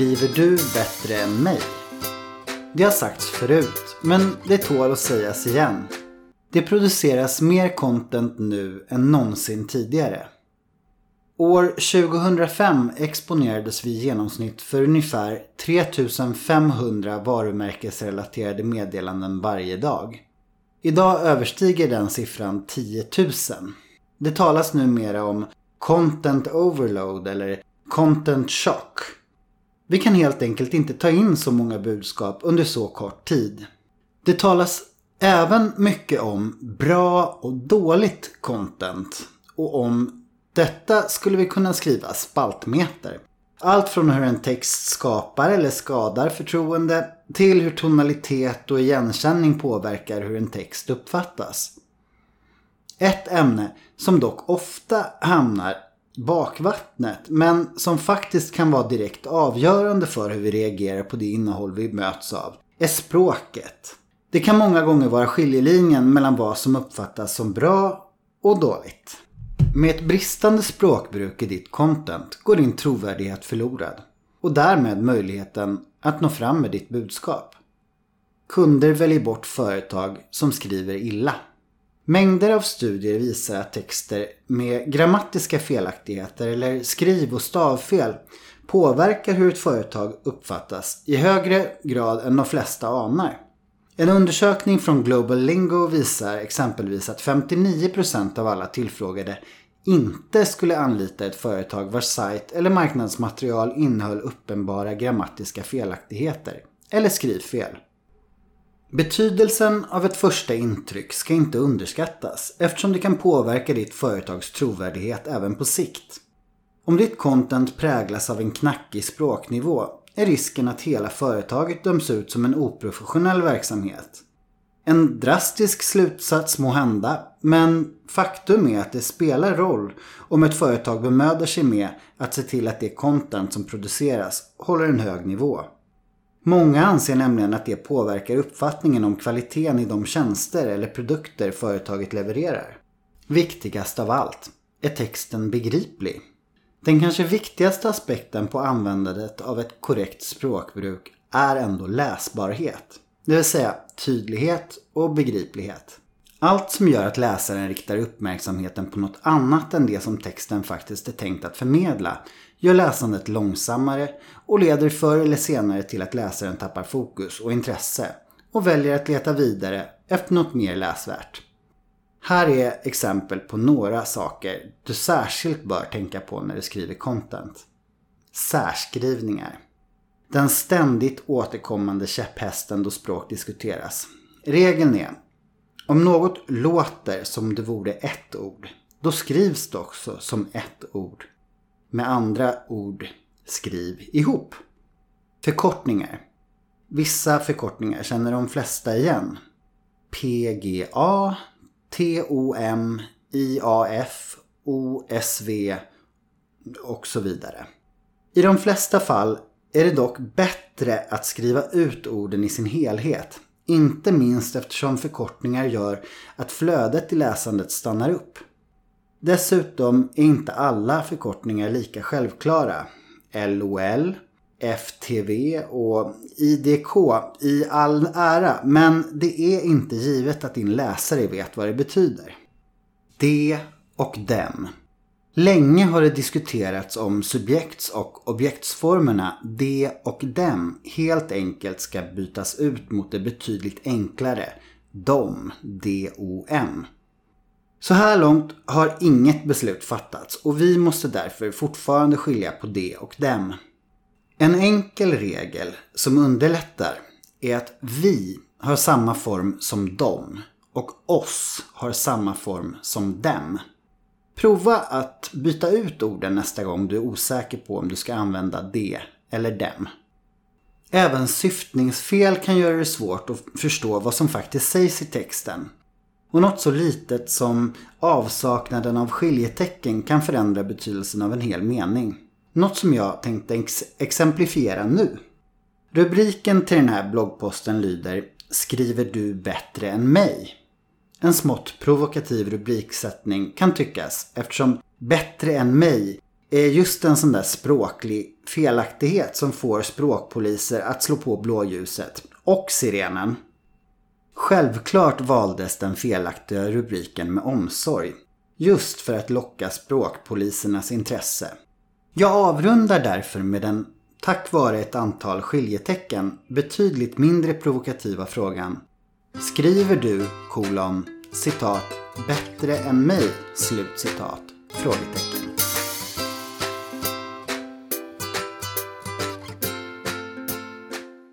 Skriver du bättre än mig? Det har sagts förut, men det tål att sägas igen. Det produceras mer content nu än någonsin tidigare. År 2005 exponerades vi i genomsnitt för ungefär 3500 varumärkesrelaterade meddelanden varje dag. Idag överstiger den siffran 10 000. Det talas numera om content overload eller content shock. Vi kan helt enkelt inte ta in så många budskap under så kort tid. Det talas även mycket om bra och dåligt content och om detta skulle vi kunna skriva spaltmeter. Allt från hur en text skapar eller skadar förtroende till hur tonalitet och igenkänning påverkar hur en text uppfattas. Ett ämne som dock ofta hamnar bakvattnet men som faktiskt kan vara direkt avgörande för hur vi reagerar på det innehåll vi möts av är språket. Det kan många gånger vara skiljelinjen mellan vad som uppfattas som bra och dåligt. Med ett bristande språkbruk i ditt content går din trovärdighet förlorad och därmed möjligheten att nå fram med ditt budskap. Kunder väljer bort företag som skriver illa. Mängder av studier visar att texter med grammatiska felaktigheter eller skriv och stavfel påverkar hur ett företag uppfattas i högre grad än de flesta anar. En undersökning från Global Lingo visar exempelvis att 59% av alla tillfrågade inte skulle anlita ett företag vars sajt eller marknadsmaterial innehöll uppenbara grammatiska felaktigheter eller skrivfel. Betydelsen av ett första intryck ska inte underskattas eftersom det kan påverka ditt företags trovärdighet även på sikt. Om ditt content präglas av en knackig språknivå är risken att hela företaget döms ut som en oprofessionell verksamhet. En drastisk slutsats må hända, men faktum är att det spelar roll om ett företag bemödar sig med att se till att det content som produceras håller en hög nivå. Många anser nämligen att det påverkar uppfattningen om kvaliteten i de tjänster eller produkter företaget levererar. Viktigast av allt, är texten begriplig? Den kanske viktigaste aspekten på användandet av ett korrekt språkbruk är ändå läsbarhet. Det vill säga tydlighet och begriplighet. Allt som gör att läsaren riktar uppmärksamheten på något annat än det som texten faktiskt är tänkt att förmedla gör läsandet långsammare och leder förr eller senare till att läsaren tappar fokus och intresse och väljer att leta vidare efter något mer läsvärt. Här är exempel på några saker du särskilt bör tänka på när du skriver content. Särskrivningar. Den ständigt återkommande käpphästen då språk diskuteras. Regeln är, om något låter som det vore ett ord, då skrivs det också som ett ord. Med andra ord, skriv ihop. Förkortningar. Vissa förkortningar känner de flesta igen. PGA, TOM, IAF, OSV och så vidare. I de flesta fall är det dock bättre att skriva ut orden i sin helhet. Inte minst eftersom förkortningar gör att flödet i läsandet stannar upp. Dessutom är inte alla förkortningar lika självklara. LOL, FTV och IDK i all ära, men det är inte givet att din läsare vet vad det betyder. Det och dem. Länge har det diskuterats om subjekts och objektsformerna de och dem helt enkelt ska bytas ut mot det betydligt enklare dom, DOM. Så här långt har inget beslut fattats och vi måste därför fortfarande skilja på de och dem. En enkel regel som underlättar är att vi har samma form som dem och oss har samma form som dem. Prova att byta ut orden nästa gång du är osäker på om du ska använda det eller dem. Även syftningsfel kan göra det svårt att förstå vad som faktiskt sägs i texten. Och något så litet som avsaknaden av skiljetecken kan förändra betydelsen av en hel mening. Något som jag tänkte ex exemplifiera nu. Rubriken till den här bloggposten lyder Skriver du bättre än mig? En smått provokativ rubriksättning kan tyckas eftersom bättre än mig är just en sån där språklig felaktighet som får språkpoliser att slå på blåljuset och sirenen. Självklart valdes den felaktiga rubriken med omsorg. Just för att locka språkpolisernas intresse. Jag avrundar därför med den, tack vare ett antal skiljetecken, betydligt mindre provokativa frågan. Skriver du, kolon, citat, bättre än mig, slutcitat, frågetecken.